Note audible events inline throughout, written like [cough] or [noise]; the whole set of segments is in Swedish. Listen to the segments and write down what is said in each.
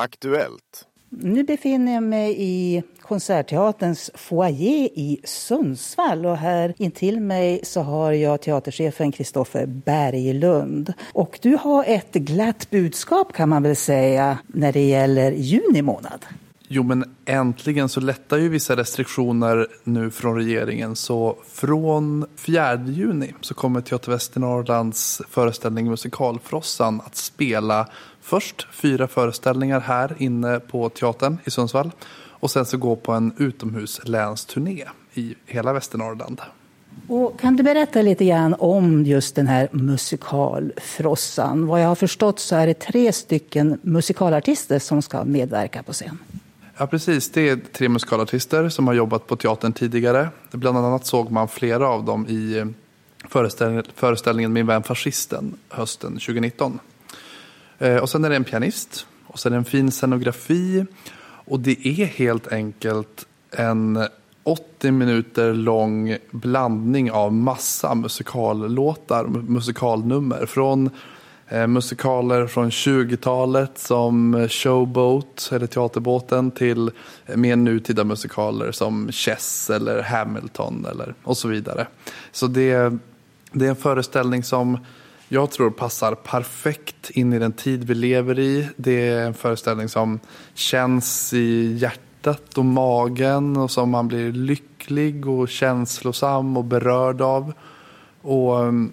Aktuellt. Nu befinner jag mig i Konsertteaterns foyer i Sundsvall och här intill mig så har jag teaterchefen Kristoffer Berglund. Och du har ett glatt budskap kan man väl säga när det gäller juni månad. Jo, men äntligen så lättar ju vissa restriktioner nu från regeringen. Så från 4 juni så kommer Teater Västernorrlands föreställning Musikalfrossan att spela först fyra föreställningar här inne på teatern i Sundsvall. Och sen så gå på en utomhuslänsturné i hela Västernorrland. Och kan du berätta lite grann om just den här musikalfrossan? Vad jag har förstått så är det tre stycken musikalartister som ska medverka på scen. Ja, precis. Det är tre musikalartister som har jobbat på teatern tidigare. Bland annat såg man flera av dem i eh, föreställningen Min vän fascisten hösten 2019. Eh, och sen är det en pianist och sen är det en fin scenografi. Och det är helt enkelt en 80 minuter lång blandning av massa musikallåtar, musikalnummer. Från Eh, musikaler från 20-talet som Showboat eller Teaterbåten till mer nutida musikaler som Chess eller Hamilton eller, och så vidare. Så det, det är en föreställning som jag tror passar perfekt in i den tid vi lever i. Det är en föreställning som känns i hjärtat och magen och som man blir lycklig och känslosam och berörd av. Och mm,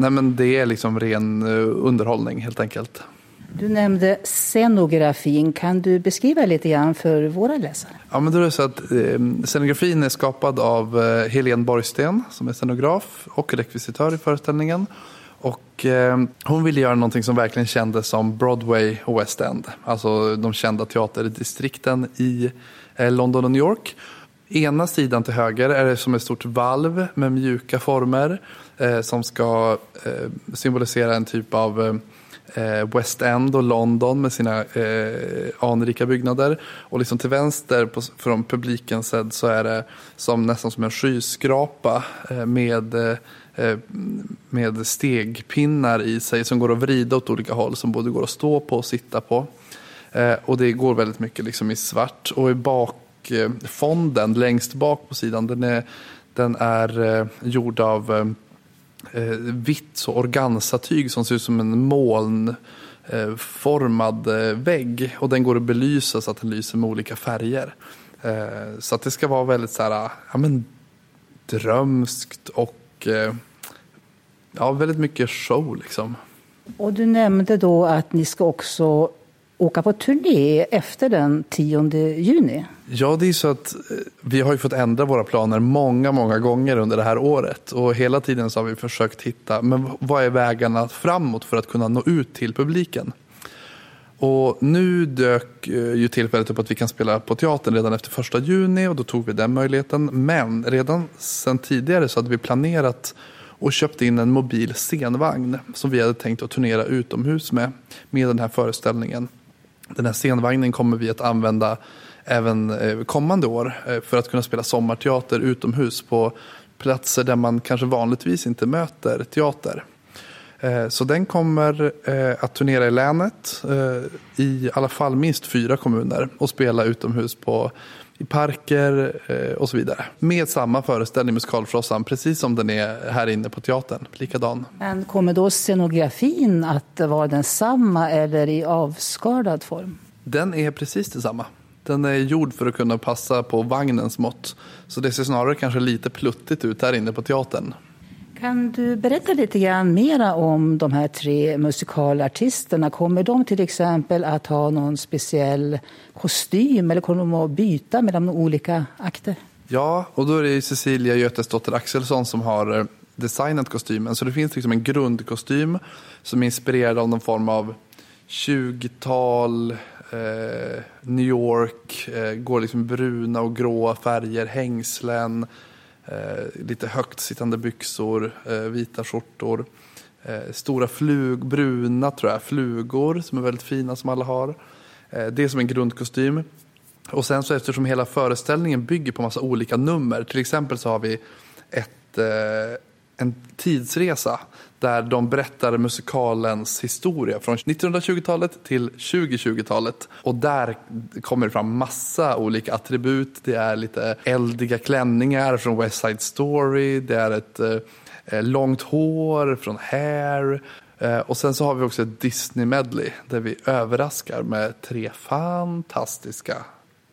Nej men det är liksom ren eh, underhållning helt enkelt. Du nämnde scenografin. Kan du beskriva lite grann för våra läsare? Ja, men då är det så att eh, scenografin är skapad av eh, Helene Borgsten som är scenograf och rekvisitör i föreställningen. Och eh, hon ville göra någonting som verkligen kändes som Broadway och West End. Alltså de kända teaterdistrikten i eh, London och New York. Ena sidan till höger är det som ett stort valv med mjuka former eh, som ska eh, symbolisera en typ av eh, West End och London med sina eh, anrika byggnader. Och liksom till vänster på, från publiken sedd så är det som, nästan som en skyskrapa eh, med eh, eh, med stegpinnar i sig som går att vrida åt olika håll som både går att stå på och sitta på. Eh, och det går väldigt mycket liksom i svart och i Eh, fonden längst bak på sidan den är, den är eh, gjord av eh, vitt så organsatyg som ser ut som en molnformad vägg. Och den går att belysa så att den lyser med olika färger. Så att det ska vara väldigt så här, ja, men, drömskt och ja, väldigt mycket show liksom. Och du nämnde då att ni ska också åka på turné efter den 10 juni. Ja, det är så att eh, vi har ju fått ändra våra planer många, många gånger under det här året. Och hela tiden så har vi försökt hitta, men vad är vägarna framåt för att kunna nå ut till publiken? Och nu dök eh, ju tillfället upp att vi kan spela på teatern redan efter första juni och då tog vi den möjligheten. Men redan sedan tidigare så hade vi planerat och köpt in en mobil scenvagn som vi hade tänkt att turnera utomhus med, med den här föreställningen. Den här scenvagnen kommer vi att använda även eh, kommande år eh, för att kunna spela sommarteater utomhus på platser där man kanske vanligtvis inte möter teater. Eh, så den kommer att turnera i länet i alla fall minst fyra kommuner och spela utomhus på i parker och så vidare. Med samma föreställning, Musikalfrossan, precis som den är här inne på teatern. Likadan. Men kommer då scenografin att vara densamma eller i avskalad form? Den är precis detsamma. Den är gjord för att kunna passa på vagnens mått. Så det ser snarare kanske lite pluttigt ut här inne på teatern. Kan du berätta lite grann mera om de här tre musikalartisterna? Kommer de till exempel att ha någon speciell kostym eller kommer de att byta mellan olika akter? Ja, och då är det Cecilia Götesdotter Axelsson som har eh, designat kostymen. Så det finns liksom en grundkostym som är inspirerad av någon form av 20-tal eh, New York, eh, går liksom bruna och gråa färger, hängslen, eh, Eh, lite högt sittande byxor, eh, vita skjortor. Eh, stora flug, bruna tror jag, flugor som är väldigt fina som alla har. Eh, det är som en grundkostym. Och sen så eftersom hela föreställningen bygger på massa olika nummer, till exempel så har vi ett eh, en tidsresa där de berättar musikalens historia från 1920-talet till 2020-talet. Och där kommer det fram massa olika attribut. Det är lite eldiga klänningar från West Side Story. Det är ett eh, långt hår från Hair. Eh, och sen så har vi också ett Disney-medley där vi överraskar med tre fantastiska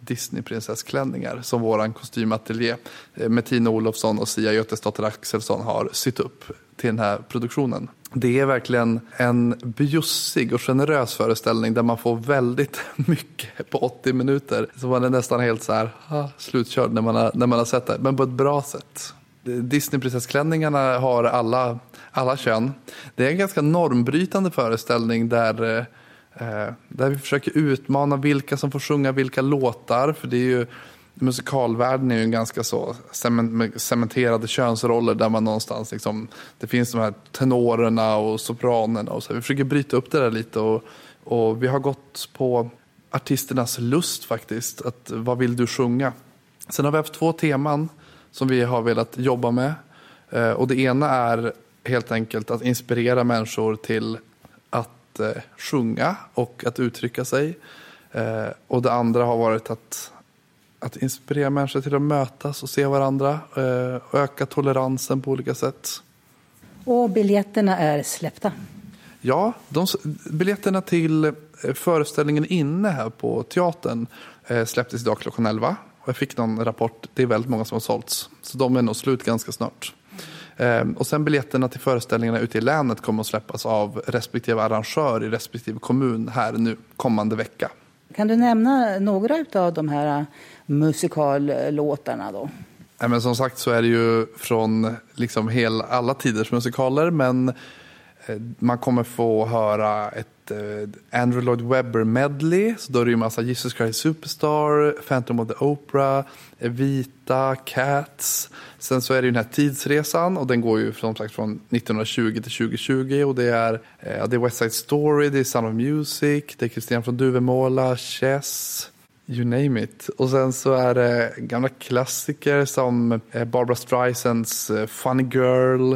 Disneyprinsessklänningar som våran kostymateljé eh, med Tina Olofsson och Sia Götesdotter Axelsson har sytt upp till den här produktionen. Det är verkligen en bjussig och generös föreställning där man får väldigt [laughs] mycket på 80 minuter. Så man är nästan helt så här, ah, slutkörd när man, har, när man har sett det, men på ett bra sätt. Disneyprinsessklänningarna har alla, alla kön. Det är en ganska normbrytande föreställning där, eh, Eh, där vi försöker utmana vilka som får sjunga vilka låtar. För det är ju musikalvärlden är ju en ganska så cementerade könsroller där man någonstans liksom, det finns de här tenorerna och sopranerna och så. Vi försöker bryta upp det där lite och, och vi har gått på artisternas lust faktiskt. Att, vad vill du sjunga? Sen har vi haft två teman som vi har velat jobba med. Eh, och det ena är helt enkelt att inspirera människor till att eh, sjunga och att uttrycka sig. Eh, och det andra har varit att att inspirera människor till att mötas och se varandra och öka toleransen på olika sätt. Och biljetterna är släppta? Ja, de, biljetterna till föreställningen inne här på teatern släpptes idag klockan 11. Och jag fick någon rapport, det är väldigt många som har sålts. Så de är nog slut ganska snart. Ehm, och sen biljetterna till föreställningarna ute i länet kommer att släppas av respektive arrangör i respektive kommun här nu kommande vecka. Kan du nämna några av de här musikallåtarna då? Ja, men som sagt så är det ju från liksom hel, alla tiders musikaler men eh, man kommer få höra ett Eh, Andrew Lloyd Webber medley. Så då är det ju massa Jesus Christ Superstar, Phantom of the Opera, Evita, Cats. Sen så är det ju den här tidsresan och den går ju som sagt från 1920 till 2020 och det är, eh, det är West Side Story, det är Sound of Music, det är Christian från Duvemåla, Chess. You name it. Och sen så är det gamla klassiker som eh, Barbara Streisands Funny Girl,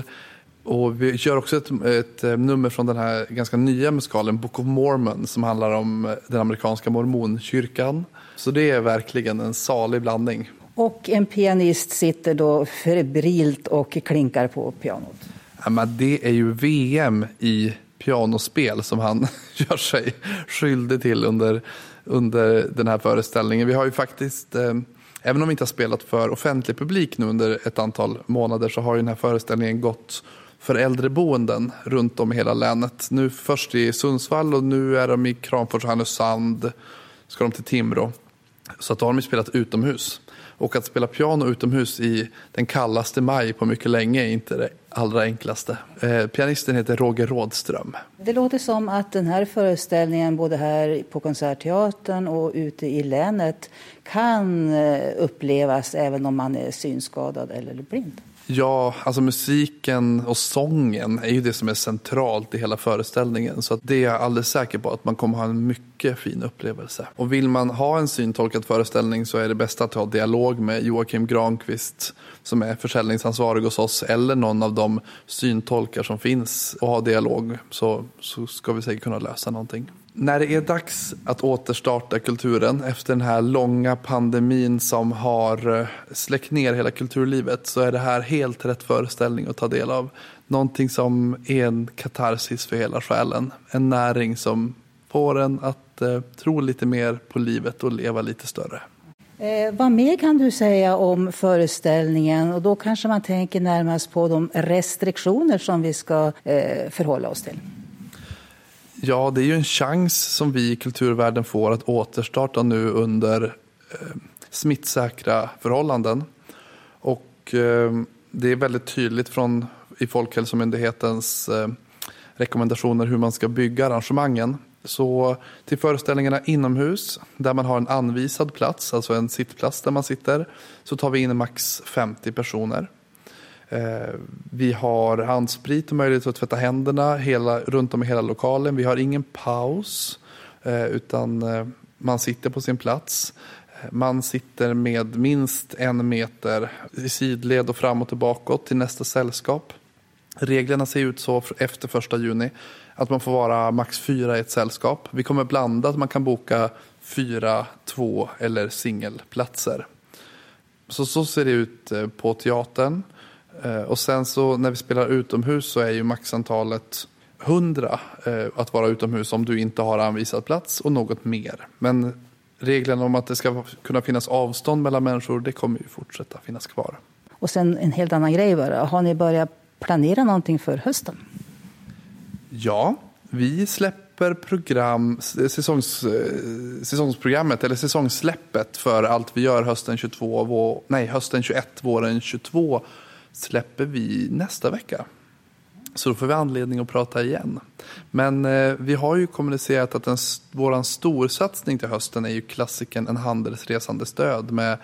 och vi kör också ett, ett, eh, nummer från den här ganska nya musikalen Book of Mormon som handlar om eh, den amerikanska mormonkyrkan. Så det är verkligen en salig blandning. Och en pianist sitter då febrilt och klinkar på pianot. Ja, men det är ju VM i pianospel som han [laughs] gör sig skyldig till under, under den här föreställningen. Vi har ju faktiskt eh, Även om vi inte har spelat för offentlig publik nu under ett antal månader så har ju den här föreställningen gått för äldreboenden runt om i hela länet. Nu först i Sundsvall och nu är de i Kramfors och Härnösand. Ska de till Timrå. Så att då har de spelat utomhus. Och att spela piano utomhus i den kallaste maj på mycket länge är inte det allra enklaste. Eh, pianisten heter Roger Rådström. Det låter som att den här föreställningen både här på Konsertteatern och ute i länet kan eh, upplevas även om man är synskadad eller blind. Ja, alltså musiken och sången är ju det som är centralt i hela föreställningen. Så att det är jag alldeles säker på att man kommer ha en mycket fin upplevelse. Och vill man ha en syntolkad föreställning så är det bäst att ha dialog med Joakim Granqvist som är försäljningsansvarig hos oss eller någon av de syntolkar som finns och ha dialog så, så ska vi säkert kunna lösa någonting. När det är dags att återstarta kulturen efter den här långa pandemin som har eh, släckt ner hela kulturlivet så är det här helt rätt föreställning att ta del av. Någonting som är en katarsis för hela själen. En näring som får en att eh, tro lite mer på livet och leva lite större. Eh, vad mer kan du säga om föreställningen? Och då kanske man tänker närmast på de restriktioner som vi ska eh, förhålla oss till. Ja, det är ju en chans som vi i kulturvärlden får att återstarta nu under eh, smittsäkra förhållanden. Och eh, det är väldigt tydligt från i Folkhälsomyndighetens eh, rekommendationer hur man ska bygga arrangemangen. Så till föreställningarna inomhus, där man har en anvisad plats, alltså en sittplats där man sitter, så tar vi in max 50 personer. Eh, vi har handsprit och möjlighet att tvätta händerna hela, runt om i hela lokalen. Vi har ingen paus, eh, utan eh, man sitter på sin plats. Eh, man sitter med minst en meter i sidled och framåt och bakåt till nästa sällskap. Reglerna ser ut så efter första juni att man får vara max fyra i ett sällskap. Vi kommer blanda att man kan boka fyra, två eller singelplatser. Så, så ser det ut eh, på teatern. Eh, och sen så när vi spelar utomhus så är ju maxantalet 100 eh, att vara utomhus om du inte har anvisad plats och något mer. Men reglerna om att det ska kunna finnas avstånd mellan människor det kommer ju fortsätta finnas kvar. Och sen en helt annan grej bara. Har ni börjat planera någonting för hösten? Ja, vi släpper program, säsongs, säsongsprogrammet eller säsongssläppet för allt vi gör hösten 22, nej hösten 21, våren 22 släpper vi nästa vecka. Så då får vi anledning att prata igen. Men eh, vi har ju kommunicerat att vår storsatsning till hösten är ju klassiken En handelsresandes död med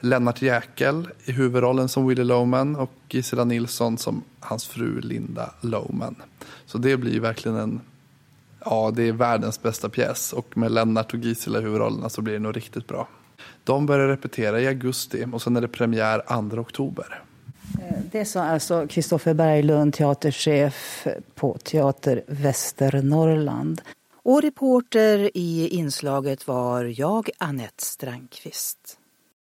Lennart Jäkel i huvudrollen som Willy Loman och Gisela Nilsson som hans fru Linda Loman. Så det blir ju verkligen en, ja det är världens bästa pjäs och med Lennart och Gisela i huvudrollerna så blir det nog riktigt bra. De börjar repetera i augusti och sen är det premiär 2 oktober. Eh, det sa alltså Kristoffer Berglund, teaterchef på Teater Västernorrland. Och reporter i inslaget var jag, Annette Strandqvist.